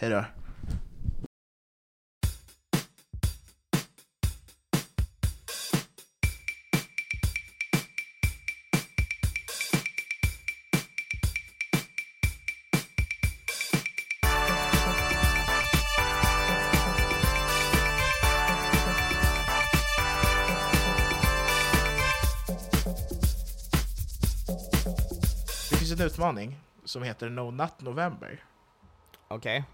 Hej då. Det finns en utmaning som heter No Nut November. Okej.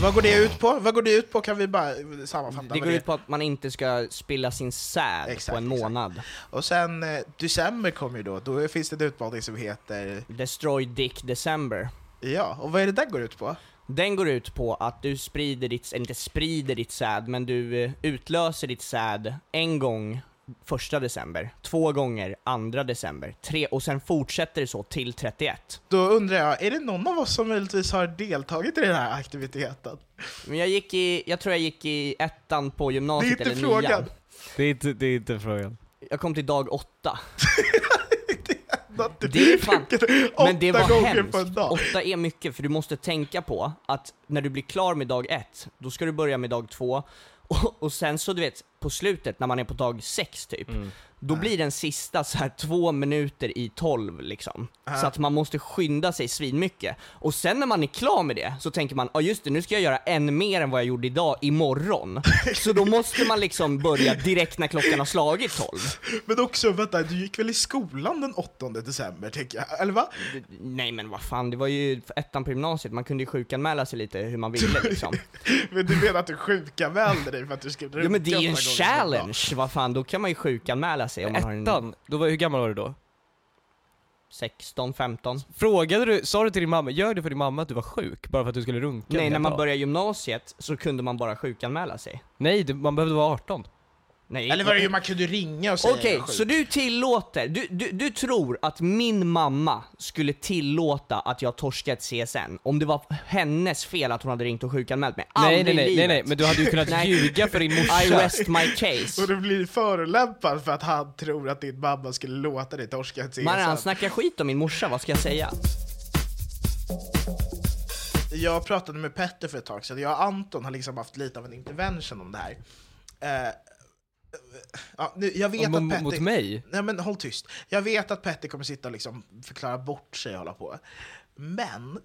Vad går det ut på? Vad går det ut på? Kan vi bara sammanfatta? Det går ut på att man inte ska spilla sin säd Exakt, på en exakt. månad. Och sen eh, december kommer ju då, då finns det en utmaning som heter... Destroy Dick December. Ja, och vad är det där går ut på? Den går ut på att du sprider ditt, eller inte sprider ditt säd, men du eh, utlöser ditt säd en gång första december, två gånger andra december, tre, och sen fortsätter det så till 31. Då undrar jag, är det någon av oss som möjligtvis har deltagit i den här aktiviteten? Men jag gick i, jag tror jag gick i ettan på Det är gymnasiet inte eller frågan. nian. Det är inte, det är inte frågan. Jag kom till dag åtta. Det är fan, men det var hemskt. Åtta är mycket, för du måste tänka på att när du blir klar med dag ett, då ska du börja med dag två, och, och sen så du vet, på slutet när man är på dag sex typ, Mm då blir den sista så här två minuter i tolv liksom. Så att man måste skynda sig svinmycket. Och sen när man är klar med det, så tänker man, ja just det, nu ska jag göra än mer än vad jag gjorde idag, imorgon. så då måste man liksom börja direkt när klockan har slagit tolv. Men också, vänta, du gick väl i skolan den 8 december, tänker jag? Eller va? Nej men vad fan, det var ju ettan på gymnasiet, man kunde ju sjukanmäla sig lite hur man ville liksom. Men du menar att du sjukanmälde dig för att du skulle Ja men det är ju en challenge, vad fan, då kan man ju sjukanmäla sig om man har en Ettan, då var, hur gammal var du då? 16, 15. Frågade du, sa du till din mamma, gör det för din mamma att du var sjuk? Bara för att du skulle runka Nej, när man började gymnasiet så kunde man bara sjukanmäla sig. Nej, du, man behövde vara 18. Nej. Eller var det ju man kunde ringa och säga Okej, jag är sjuk. så du tillåter, du, du, du tror att min mamma skulle tillåta att jag torskade ett CSN om det var hennes fel att hon hade ringt och sjukanmält mig? Nej, nej, nej, nej, nej, men du hade ju kunnat ljuga för din morsa. I rest my case. Och du blir förolämpad för att han tror att din mamma skulle låta dig torska ett CSN. Man han snackar skit om min morsa, vad ska jag säga? Jag pratade med Petter för ett tag sedan, jag och Anton har liksom haft lite av en intervention om det här. Eh, ja, nu, jag vet Om- att mot- Petter... mot mig? Nej men håll tyst. Jag vet att Petter kommer sitta och liksom förklara bort sig och hålla på. Men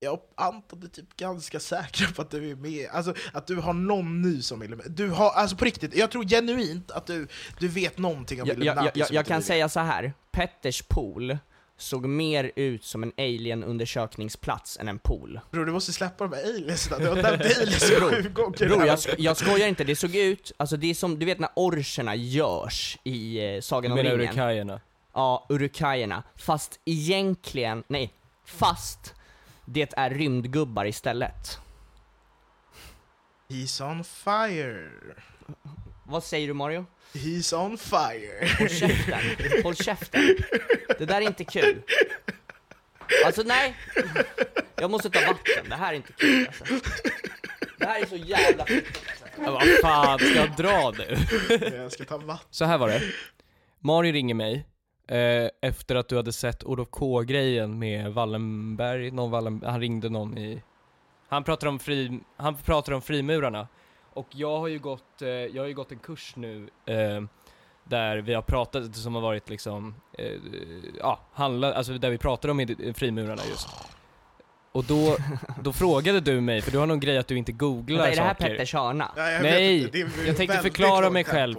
jag och Anton är typ ganska säkra på att du är med, alltså att du har någon ny som Illuminati. Du har, alltså på riktigt, jag tror genuint att du, du vet någonting om Jag, jag, Illuminati jag, som jag inte kan säga så här. Petters pool såg mer ut som en alien-undersökningsplats än en pool. Bror du måste släppa de här aliensna, du har nämnt aliens sju gånger Bror, jag, sk- jag skojar inte, det såg ut, alltså det är som, du vet när orcherna görs i eh, Du Sagan om menar ringen? urkajerna? Ja, urukajerna. Fast egentligen, nej, fast det är rymdgubbar istället. He's on fire. Vad säger du Mario? He's on fire. Håll käften, håll käften. Det där är inte kul. Alltså nej, jag måste ta vatten, det här är inte kul alltså. Det här är så jävla fittigt alltså. Vad fan, ska jag dra nu? jag ska ta vatten. Så här var det. Mario ringer mig eh, efter att du hade sett Olof K-grejen med Wallenberg, någon Wallen, han ringde någon i... Han pratar om fri, han pratar om frimurarna. Och jag har ju gått, eh, jag har ju gått en kurs nu eh, där vi har pratat, som har varit liksom, eh, ja, handla, alltså där vi pratar om frimurarna just. Och då, då frågade du mig, för du har någon grej att du inte googlar Vänta, är det här saker. Petters hörna? Ja, jag Nej, vet det jag tänkte förklara mig själv.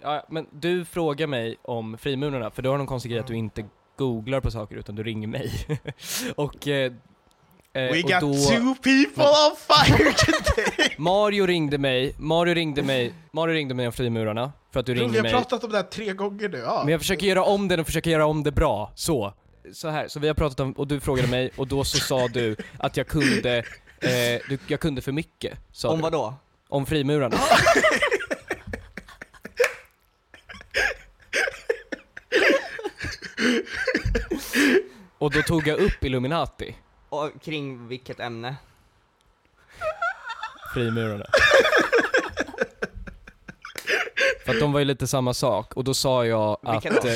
Ja, men du frågar mig om frimurarna, för du har någon konstig grej att du inte googlar på saker utan du ringer mig. och, eh, eh, We och got då, two people on fire today! Mario ringde mig, Mario ringde mig, Mario ringde mig om frimurarna, för att du Bror, vi ringde har mig. pratat om det här tre gånger nu. Ja. Men jag försöker göra om det och försöker göra om det bra, så. Så här, så vi har pratat om, och du frågade mig, och då så sa du att jag kunde, eh, du, jag kunde för mycket, sa Om du. vad då? Om frimurarna. Och då tog jag upp Illuminati, Och kring vilket ämne? Frimurarna. För att de var ju lite samma sak, och då sa jag att... Vilka då? eh,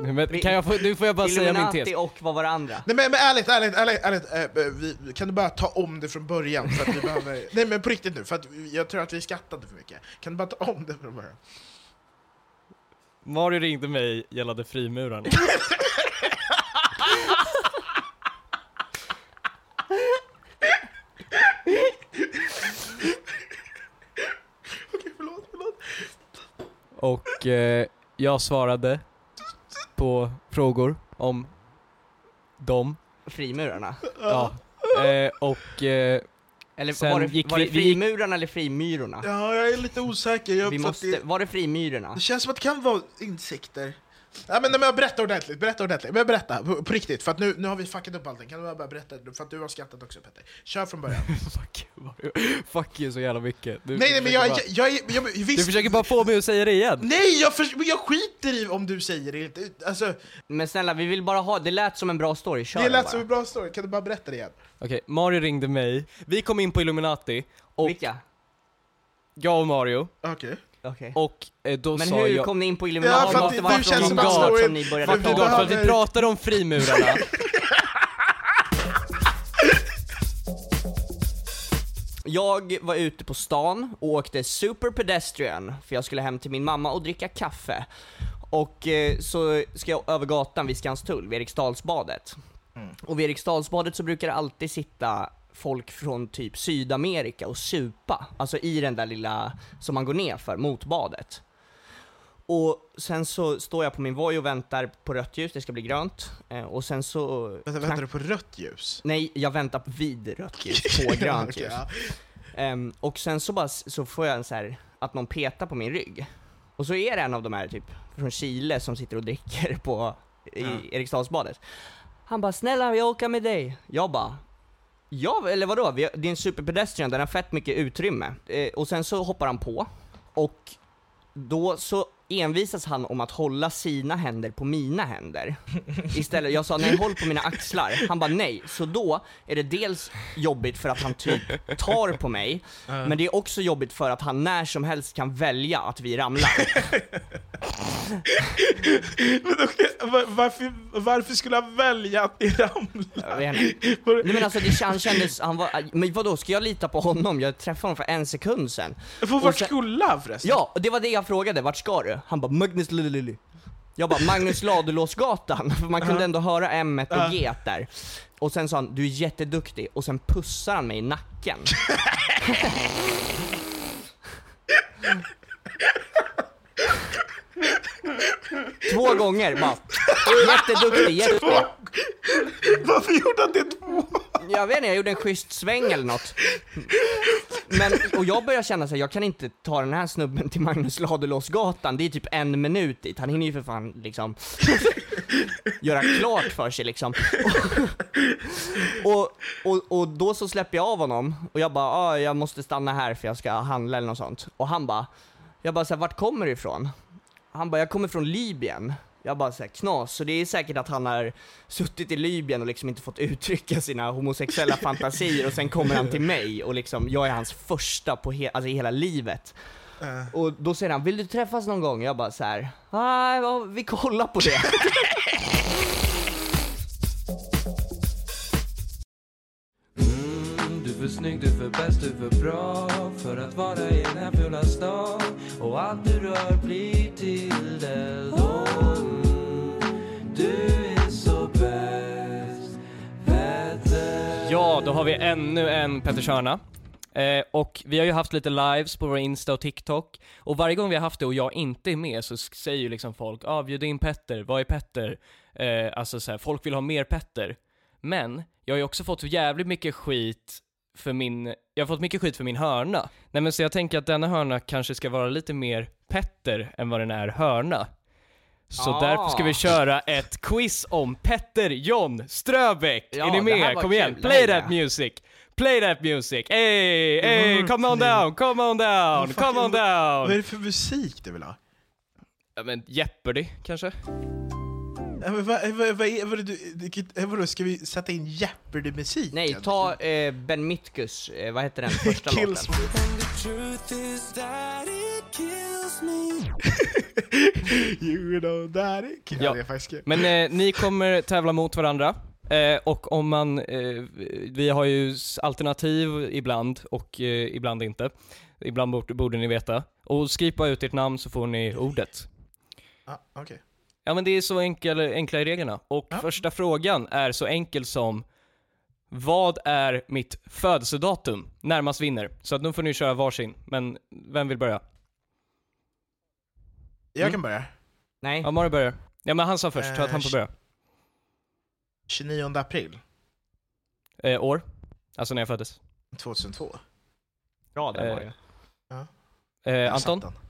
Men, kan jag få, nu får jag bara säga min tes. Illuminati och vad var det andra? Nej men, men ärligt, ärligt, ärligt, ärligt eh, vi, kan du bara ta om det från början? För att vi behöver, nej men på riktigt nu, för att jag tror att vi skattade för mycket. Kan du bara ta om det från början? Mario ringde mig gällande frimurarna. Okej, förlåt, förlåt. Och eh, jag svarade på frågor om dem. Frimurarna? Ja. Eh, och eh, Eller Sen var det, gick var det vi- vi gick- frimurarna eller frimyrorna? Ja, jag är lite osäker. Jag, Vi att måste, det, var det frimyrorna? det känns som att det kan vara insekter. Ja, men, nej, men berätta ordentligt, berätta ordentligt. Men berätta, på, på riktigt, för att nu, nu har vi fuckat upp allting. Kan du bara berätta, för att du har skattat också Petter. Kör från början. fuck, you, fuck you så jävla mycket. Du, nej, nej, men jag, försöker jag, bara, jag, jag, jag, du försöker bara få mig att säga det igen. Nej, jag, för, jag skiter i om du säger det inte. Alltså, Men snälla, vi vill bara ha, det lät som en bra story, kör det lät bara. som en bra story, kan du bara berätta det igen? Okej, Mario ringde mig. Vi kom in på Illuminati, och Vilka? jag och Mario, Okej. Okej. och eh, då Men sa hur jag... kom ni in på Ja, för att Måste det- du från känns som att som ni började prata om. för att vi pratade om frimurarna. Jag var ute på stan och åkte super pedestrian, för jag skulle hem till min mamma och dricka kaffe. Och eh, så ska jag över gatan vid Skanstull, vid Eriksdalsbadet. Och vid Eriksdalsbadet så brukar det alltid sitta folk från typ Sydamerika och supa, alltså i den där lilla som man går ner för mot badet. Och sen så står jag på min Voi och väntar på rött ljus, det ska bli grönt. Eh, och sen så... Vänta, väntar du på rött ljus? Nej, jag väntar vid rött ljus, på grönt ljus. Ehm, och sen så bara, så får jag en så här att någon petar på min rygg. Och så är det en av de här typ från Chile som sitter och dricker på, i Ja. Eriksdalsbadet. Han bara 'Snälla, jag åker med dig' Jag bara Ja, eller vadå? Vi Det är en superpedestrian, den har fett mycket utrymme. Eh, och sen så hoppar han på, och då så envisas han om att hålla sina händer på mina händer. Istället, jag sa nej håll på mina axlar, han bara nej. Så då är det dels jobbigt för att han typ tar på mig, men det är också jobbigt för att han när som helst kan välja att vi ramlar. Men var- varför, varför skulle han välja att ni Jag ramlar? vet inte. Nej men alltså det han kändes, han var, men vadå, ska jag lita på honom? Jag träffade honom för en sekund sen. För vart skulle han förresten? Ja, det var det jag frågade, vart ska du? Han bara 'Magnus Lillelilly' Jag bara, Magnus Ladulåsgatan, för man kunde ändå höra M och. G där. Och sen sa han, du är jätteduktig, och sen pussar han mig i nacken. Två gånger bara. Jätteduktig, jätteduktig. Varför gjorde han det två? Jag vet inte, jag gjorde en schysst sväng eller något. Men, och jag börjar känna så här, jag kan inte ta den här snubben till Magnus Ladulåsgatan, det är typ en minut dit, han hinner ju för fan liksom göra klart för sig liksom. Och, och, och då så släpper jag av honom, och jag bara, ah, jag måste stanna här för jag ska handla eller något sånt. Och han bara, jag bara så här, vart kommer du ifrån? Han bara, jag kommer från Libyen. Jag bara såhär, knas, så det är säkert att han har suttit i Libyen och liksom inte fått uttrycka sina homosexuella fantasier och sen kommer han till mig och liksom, jag är hans första på he- alltså i hela livet. Och då säger han, vill du träffas någon gång? Jag bara så här, nej, ja, vi kollar på det. Du är för snygg, du är för bäst, du är för bra för att vara i den här fula stan och allt du rör blir har vi ännu en Petter Körna. Eh, och vi har ju haft lite lives på vår Insta och TikTok, och varje gång vi har haft det och jag inte är med så säger ju liksom folk ah, bjud in Petter, vad är Petter? Eh, alltså så här, folk vill ha mer Petter. Men, jag har ju också fått jävligt mycket skit för min, jag har fått mycket skit för min hörna. Nej men så jag tänker att denna hörna kanske ska vara lite mer Petter än vad den är hörna. Så Ah. därför ska vi köra ett quiz om Petter John Ströbeck. Ja, är ni med? Kom igen, kul. play that music! Play that music! Hey, hey, come on down, come on down, come on Vad är down! det för musik du vill ha? Ja men Jeopardy kanske? Ja, men Vad, vad, vad, är- vad, du- vadå, ska vi sätta in Jeopardy-musik? Nej, ta eh, Ben Mitkus, eh, vad heter den första Kills låten? And the truth is that it kills me. You know that it... Ja. Ja, kul. Men eh, ni kommer tävla mot varandra. Eh, och om man, eh, vi har ju alternativ ibland och eh, ibland inte. Ibland borde, borde ni veta. Och skriv bara ut ert namn så får ni ordet. Ah, okej. Ja men det är så enkel, enkla i reglerna. Och Ja. första frågan är så enkel som Vad är mitt födelsedatum? Närmast vinner. Så att nu får ni köra varsin. Men vem vill börja? Jag Mm. kan börja. Nej, Ja, Mario börjar. Ja men han sa först, så att han får börja. 29 april Eh, år? Alltså när jag föddes. 2002. bra där eh, Mario. Eh, Jag Anton? satt den.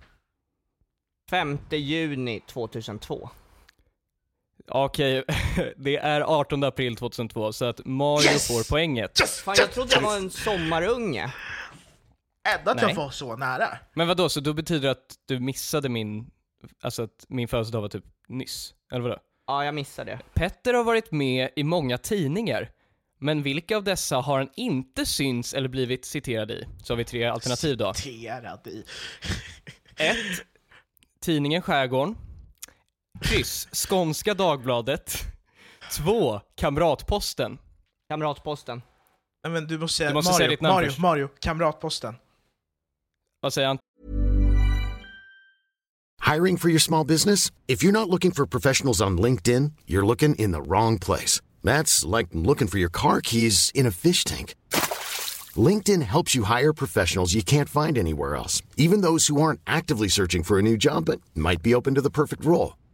5 juni 2002. Okej, det är 18 april 2002, så att Mario får poänget. Fan jag trodde jag var en sommarunge. Ändå att Nej. jag var så nära. Men vad då så då betyder det att du missade min, alltså att min födelsedag var typ nyss? Eller vadå? Ja, jag missade det. Petter har varit med i många tidningar, men vilka av dessa har han inte syns eller blivit citerad i? Så har vi tre alternativ då. Citerad i. 1. Tidningen Skärgården. Kryss. Skånska Dagbladet. 2. Kamratposten. Kamratposten. Nej men du måste säga Du måste Mario, säga ditt namn Mario, först. Mario, Kamratposten. Vad säger han? Hiring for your small business? If you're not looking for professionals on LinkedIn, you're looking in the wrong place. That's like looking for your car keys in a fish tank. LinkedIn helps you hire professionals you can't find anywhere else, even those who aren't actively searching for a new job but might be open to the perfect role.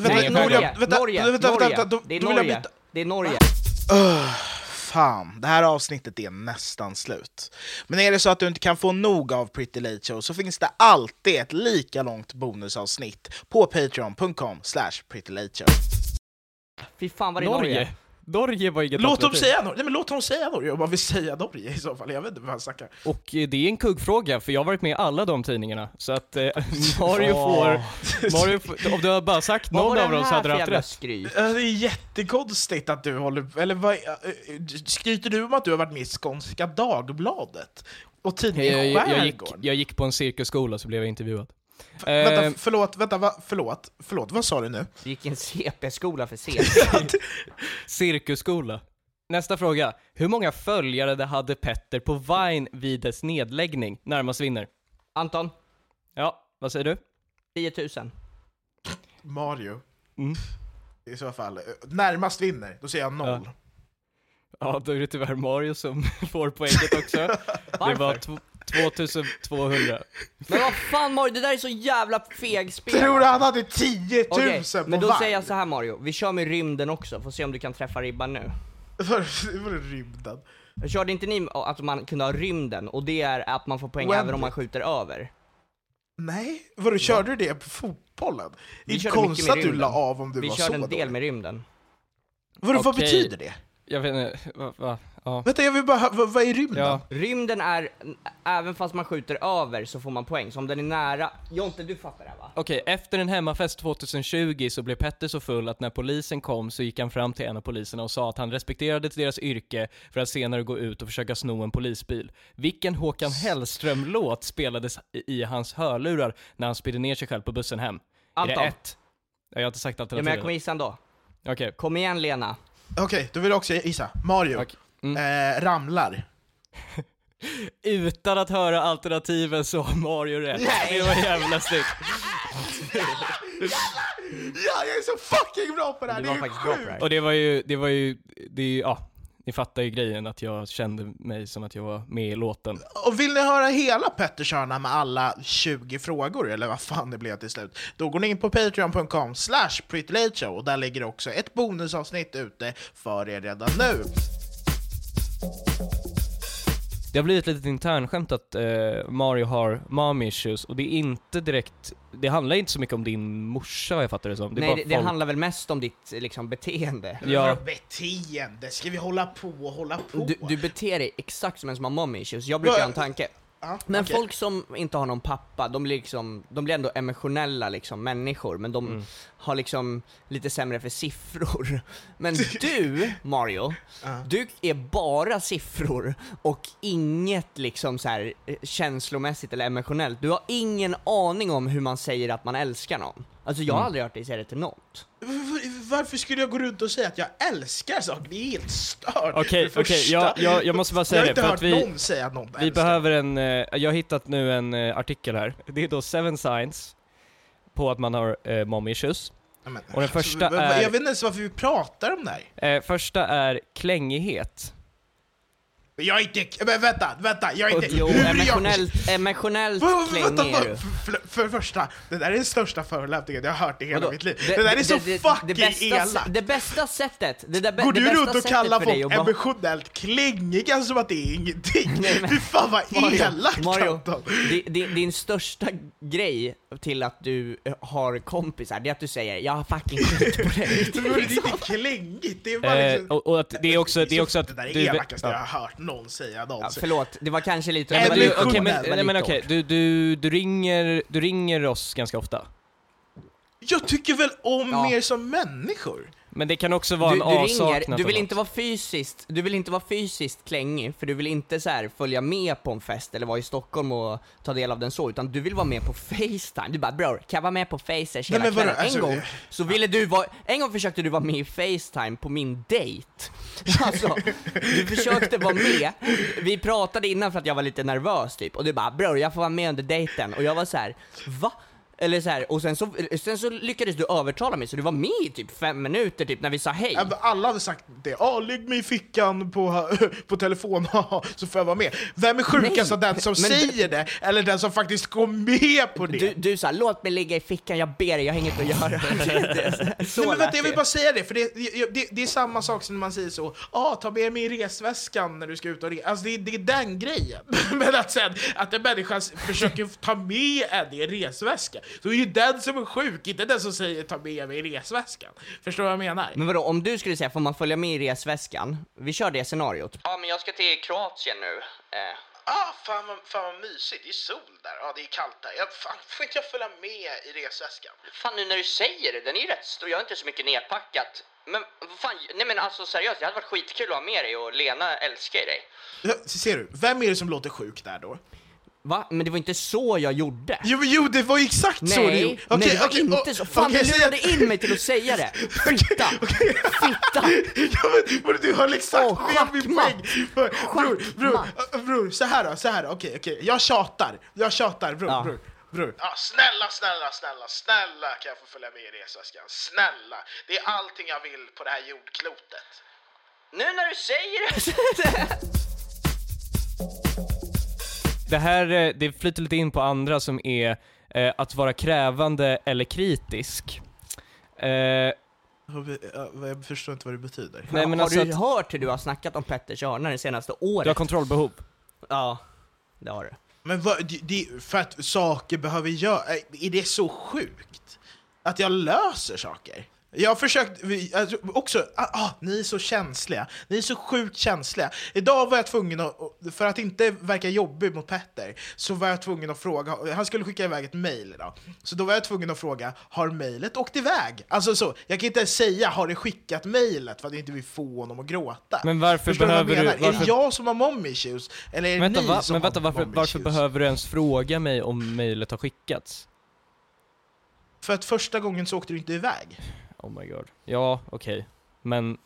Vänta, Norge, Norge. vänta, Norge. vänta, vänta, Norge. vänta, då, det är Norge. byta. Det är Norge. Öh, fan, det här avsnittet är nästan slut. Men är det så att du inte kan få nog av Pretty Late Show så finns det alltid ett lika långt bonusavsnitt på patreon.com slash prettylateshow. Fy fan vad det är Norge. Norge. Norge var inget Låt dem säga Norge, nej men låt dem säga Norge om man vill säga Norge i så fall, jag vet inte vad han snackar. Och eh, det är en kuggfråga, för jag har varit med i alla de tidningarna. Så att eh, Mario får, Mario får, om du har bara sagt någon av dem så hade du haft rätt. skryt? Det är jättekonstigt att du håller... Eller vad, eh, skryter du om att du har varit med i Skånska Dagbladet? Och tidningen Jag, jag, jag, gick, jag gick på en cirkusskola så blev jag intervjuad. F- Eh, Vänta, förlåt, vänta, va, förlåt, förlåt, vad sa du nu? Du gick i en CP-skola för CP. Cirkusskola. Nästa fråga. Hur många följare det hade Petter på Vine vid dess nedläggning? Närmast vinner. Anton, Ja, vad säger du? 10 000. Mario. Mm. I så fall. eh, Närmast vinner, då säger jag noll. Ja. Ja, då är det tyvärr Mario som får poänget också. det var Varför? 2200. Men vad fan Mario, det där är så jävla fegspel. Tror du han hade 10 000 Okej, på men då Vine? säger jag så här Mario, vi kör med rymden också, får se om du kan träffa ribban nu. Var var det rymden? Körde inte ni att man kunde ha rymden, och det är att man får poäng Wembley. även om man skjuter över? Nej, vadå, körde du det på fotbollen? Det Vi är körde mycket konstigt med att du rymden. la av om du Vi var körde så en del dålig. med rymden. Vadå, vad Okej. betyder det? Jag vet inte, va, va? Ja. Vänta, jag vill bara hö- vad, vad är rymden? Ja. Rymden är, även fast man skjuter över så får man poäng, så om den är nära... Jonte, du fattar det här va? Okej, efter en hemmafest 2020 så blev Petter så full att när polisen kom så gick han fram till en av poliserna och sa att han respekterade deras yrke för att senare gå ut och försöka sno en polisbil. Vilken Håkan Hellström-låt spelades i, i hans hörlurar när han spydde ner sig själv på bussen hem? Är Anton. det ett? Jag har inte sagt Ja, men jag alternativet. kommer gissa ändå. Okej. Kom igen Lena. Okej, då vill jag också gissa. Mario. Okej. Mm. Eh, ramlar. Utan att höra alternativen så har Mario rätt. Nej. Det var jävla snyggt. Ja, jag är så fucking bra på det här! Du Det var är faktiskt bra på sjukt! det här. Och det var ju, det var ju, det är ju, ja. Ni fattar ju grejen att jag kände mig som att jag var med i låten. Och vill ni höra hela Petters hörna med alla 20 frågor, eller vad fan det blev till slut, då går ni in på patreon.com slash prettylateshow och där ligger också ett bonusavsnitt ute för er redan nu. Det har blivit ett litet internskämt att eh, Mario har mom issues och det är inte direkt, det handlar inte så mycket om din morsa vad jag fattar det som. Det är Nej, bara det, det folk- handlar väl mest om ditt liksom, beteende. Ja. Beteende? Ska vi hålla på och hålla på? Du, du beter dig exakt som en som har mom issues, jag brukar Ja, ha en tanke. Ja, Men okej. folk som inte har någon pappa, de blir liksom, de blir ändå emotionella liksom, människor, men de Mm. har liksom lite sämre för siffror. Men du, Mario, Ja. du är bara siffror och inget liksom så här eh, känslomässigt eller emotionellt. Du har ingen aning om hur man säger att man älskar någon. Alltså jag har Mm. aldrig hört dig säga det till något. Var- Varför skulle jag gå runt och säga att jag älskar saker? Det är helt stört. Okej, okej, första. jag, jag, jag måste bara jag säga har det inte för hört att vi, någon säga att någon vi älskar. behöver en, eh, jag har hittat nu en eh, artikel här. Det är då seven signs på att man har eh, mom issues. Ja, men, och den första alltså, är- Jag vet inte ens varför vi pratar om det här. Eh, första är klängighet. Jag är inte... Men vänta, vänta, jag är inte... Jo, hur är jag- emotionellt, emotionellt vänta, du. för, för det första, det där är den största förolämpningen jag har hört i hela Vadå? mitt liv. Det, där är så fucking bästa, elakt! Det bästa sättet, det, där, Går det du bästa runt och kallar folk att bara- emotionellt klängiga som att det är ingenting? Nej, men- Fy fan vad Mario, elakt Mario, Anton! di- di- din största grej till att du eh, har kompisar, det är att du säger 'Jag har fucking skit på dig' Det är inte klängigt, det är bara Eh, liksom... och, och att det är också, det är så- också att Det där är du... elakaste ja. jag har hört någon säga ja, någonsin. Förlåt, det var kanske lite... Nej, men du, hårt. men, nej, men okej, du, du, du, ringer, du ringer oss ganska ofta. Jag tycker väl om Ja. er som människor? Men det kan också vara Du, en du avsaknad ringer, du vill inte vara fysiskt, du vill inte vara fysiskt klängig, för du vill inte så här följa med på en fest eller vara i Stockholm och ta del av den så, utan du vill vara med på Facetime. Du bara 'bror, kan jag vara med på Facetime hela men vadå, kvällen?' alltså- en gång så ville du vara, en gång försökte du vara med i Facetime på min dejt. Alltså, du försökte vara med, vi pratade innan för att jag var lite nervös typ, och du bara 'bror, jag får vara med under dejten' och jag var så här: 'va?' Eller så här, och sen så, sen så lyckades du övertala mig så du var med i typ fem minuter typ när vi sa hej. Ja, Alla hade sagt det. Ah, lägg mig i fickan på, på telefon, så får jag vara med. Vem är sjukast av den som men- säger det, eller den som faktiskt går med på det? Du, du sa låt mig ligga i fickan, jag ber dig, jag har inget att göra. Så Nej, men vänta, jag vill bara säga det, för det, det, det, är samma sak som när man säger så, ah, ta med mig i resväskan när du ska ut och resa. Alltså det, det är den grejen. Men att sen, att en människa försöker ta med en i resväska, så är ju den som är sjuk, inte den som säger ta med mig i resväskan. Förstår du vad jag menar? Men vadå, om du skulle säga får man följa med i resväskan? Vi kör det scenariot. Ja men jag ska till Kroatien nu. Eh. Ah, fan vad, fan vad mysigt, det är sol där, ja det är kallt där. Jag, fan, får inte jag följa med i resväskan? Fan nu när du säger det, den är ju rätt stor, jag har inte så mycket nedpackat. Men vad fan, nej men alltså seriöst, det hade varit skitkul att ha med dig och Lena älskar ju dig. Ja, ser du, vem är det som låter sjuk där då? Va? Men det var inte så jag gjorde. Jo, men jo det var exakt så du Nej, gjorde. nej Okej, det var okej, inte så. Fan okej, du lurade in mig till att säga det. Fitta! Fitta! Ja, men, du har exakt Åh, med min poäng! Bror, bror, äh, bror, så här då, så här då, okej, okej. Jag tjatar, jag tjatar, bror, Ja. bror. Bror. Ja, snälla, snälla, snälla, snälla kan jag få följa med i resväskan? Snälla! Det är allting jag vill på det här jordklotet. Nu när du säger det! Det här, eh, det flyter lite in på andra som är eh, att vara krävande eller kritisk. Eh, Jag förstår inte vad det betyder. nej men har alltså du att hört hur du har snackat om Petters hörna det senaste du har året? kontrollbehov. Ja, det har du. Men vad, det, det, för att saker behöver göra, är det så sjukt? Att jag löser saker? Jag har försökt, också, ah, ah, ni är så känsliga, ni är så sjukt känsliga. Idag var jag tvungen att, för att inte verka jobbig mot Petter, så var jag tvungen att fråga, han skulle skicka iväg ett mail idag. Så då var jag tvungen att fråga, har mejlet åkt iväg? Alltså så, jag kan inte säga, har det skickat mejlet för att jag inte vill få honom att gråta. Men varför Förstår behöver du... menar? Är det Varför, jag som har mom issues? Eller är det vänta, ni va, som men vänta, har varför, varför behöver du ens fråga mig om mejlet har skickats? För att första gången så åkte du inte iväg. Oh my god. Ja, okej. Men,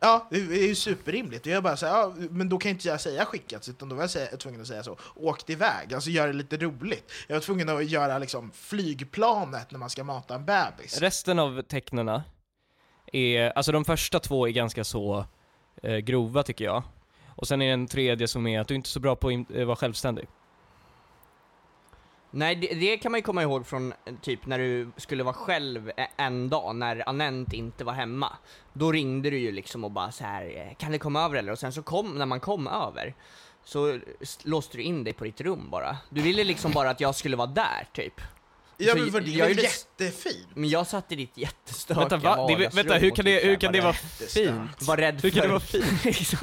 Ja, det är ju superrimligt. Jag bara så här, ja, men då kan inte jag säga skickats, utan då var jag säga, tvungen att säga så, åkt iväg, alltså göra det lite roligt. Jag var tvungen att göra liksom flygplanet när man ska mata en bebis. resten av tecknena är, alltså de första två är ganska så eh, grova tycker jag. Och sen är det en tredje som är att du inte är så bra på att eh, vara självständig. Nej, det, det kan man ju komma ihåg från eh, typ när du skulle vara själv e- en dag när Anent inte var hemma. Då ringde du ju liksom och bara så här, eh, kan du komma över eller? Och sen så kom, när man kom över, så låste du in dig på ditt rum bara. Du ville liksom bara att jag skulle vara där, typ. Ja så men för det jag är gjorde- jättefint. Men jag satt i ditt jättestökiga Vänta, va? Det, vänta, hur och kan typ det, hur kan det vara fint? Var rädd Hur kan för... det vara fint?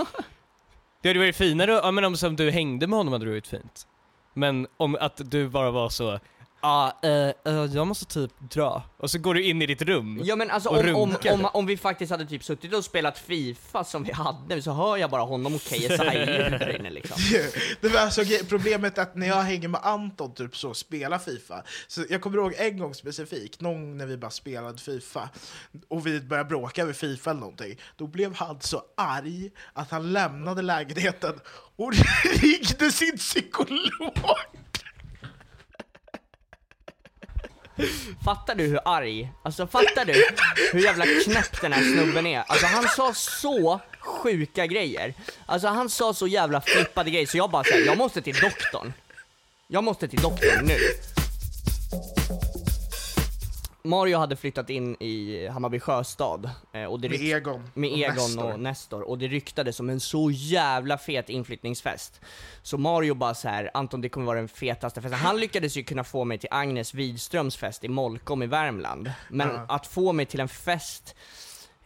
Det hade varit finare, ja men om som du hängde med honom hade det varit fint. Men om att du bara var så, ja, ah, eh, eh, jag måste typ dra. Och så går du in i ditt rum. Ja men alltså Och om, om, runkar. om, om vi faktiskt hade typ suttit och spelat FIFA som vi hade, så hör jag bara honom och KSI där inne liksom. Det var alltså ge- problemet att när jag hänger med Anton typ så spelar Fifa, så jag kommer ihåg en gång specifikt, någon när vi bara spelade Fifa, och vi började bråka över Fifa eller någonting, då blev han så arg att han lämnade lägenheten och ringde sin psykolog! Fattar du hur arg, alltså fattar du hur jävla knäpp den här snubben är? Alltså han sa så sjuka grejer. Alltså han sa så jävla flippade grejer så jag bara såhär, jag måste till doktorn. Jag måste till doktorn nu. Mario hade flyttat in i Hammarby sjöstad eh, och det Med Egon med och Egon Nestor. och Nestor och det ryktades som en så jävla fet inflyttningsfest. Så Mario bara så här, Anton det kommer vara den fetaste festen. Han lyckades ju kunna få mig till Agnes Widströms fest i Molkom i Värmland. Men Ja. att få mig till en fest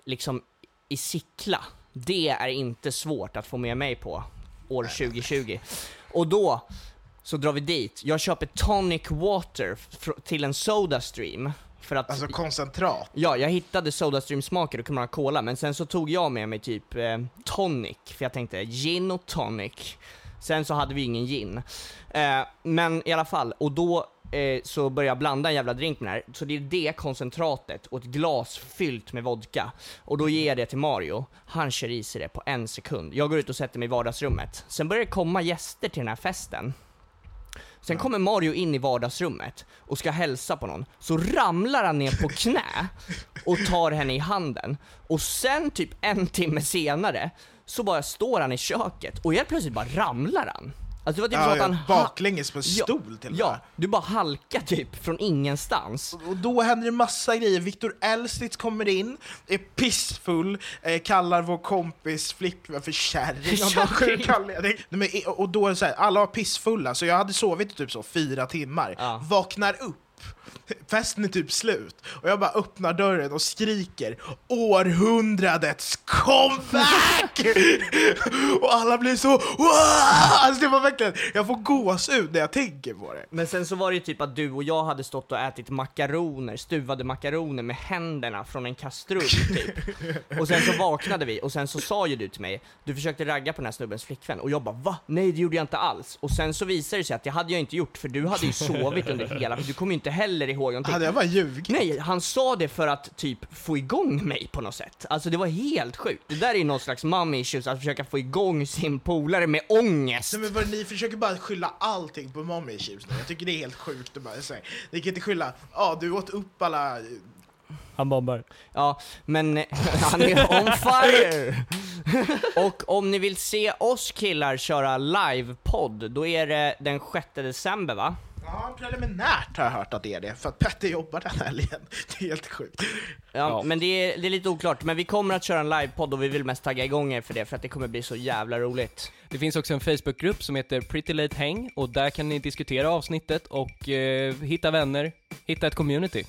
liksom i Sickla, det är inte svårt att få med mig på år 2020. Och då så drar vi dit, jag köper tonic water till en Sodastream för att Alltså koncentrat. Ja, jag hittade Sodastream-smaker och kunde ha cola, men sen så tog jag med mig typ eh, tonic, för jag tänkte gin och tonic. Sen så hade vi ingen gin. Eh, men i alla fall, och då eh, så började jag blanda en jävla drink med det här, så det är det koncentratet och ett glas fyllt med vodka. Och då ger jag det till Mario, han kör i sig det på en sekund. Jag går ut och sätter mig i vardagsrummet. Sen börjar det komma gäster till den här festen. Sen kommer Mario in i vardagsrummet och ska hälsa på någon, så ramlar han ner på knä och tar henne i handen. Och sen typ en timme senare, så bara står han i köket och helt plötsligt bara ramlar han. Alltså det var typ Ja, att han... ja, ha- baklänges på en Ja, stol till och Ja, med. du bara halkar typ från ingenstans. Och då händer det massa grejer. Viktor Elstitz kommer in, är pissfull, eh, kallar vår kompis flickvän för kärring av någon sjuk anledning. Och då är det så här, alla var pissfulla, så jag hade sovit typ så fyra timmar. Ja. Vaknar upp, festen är typ slut, och jag bara öppnar dörren och skriker århundradets comeback! och alla blir så wow! Alltså det var verkligen, jag får gåshud när jag tänker på det. Men sen så var det ju typ att du och jag hade stått och ätit makaroner, stuvade makaroner med händerna från en kastrull typ. Och sen så vaknade vi och sen så sa ju du till mig, du försökte ragga på den här snubbens flickvän och jag bara va? Nej det gjorde jag inte alls. Och sen så visade det sig att det hade jag inte gjort för du hade ju sovit under hela, du kommer ju inte heller ihåg någonting. Hade jag bara ljugit? Nej, han sa det för att typ få igång mig på något sätt. Alltså det var helt sjukt. Det där är ju någon slags mommy issues, att försöka få igång sin polare med ångest. Nej, men vad, ni försöker bara skylla allting på mommy issues nu. Jag tycker det är helt sjukt att bara säga. Ni kan inte skylla, ja ah, du åt upp alla... Han bombar. Ja, men han är on fire! Och om ni vill se oss killar köra livepodd, då är det den 6 december va? Ja, preliminärt har jag hört att det är det, för att Petter jobbar den helgen. Det är helt sjukt. Ja, Ja. men det är, det är lite oklart, men vi kommer att köra en livepodd och vi vill mest tagga igång er för det, för att det kommer bli så jävla roligt. Det finns också en Facebookgrupp som heter Pretty Late Hang och där kan ni diskutera avsnittet och eh, hitta vänner, hitta ett community.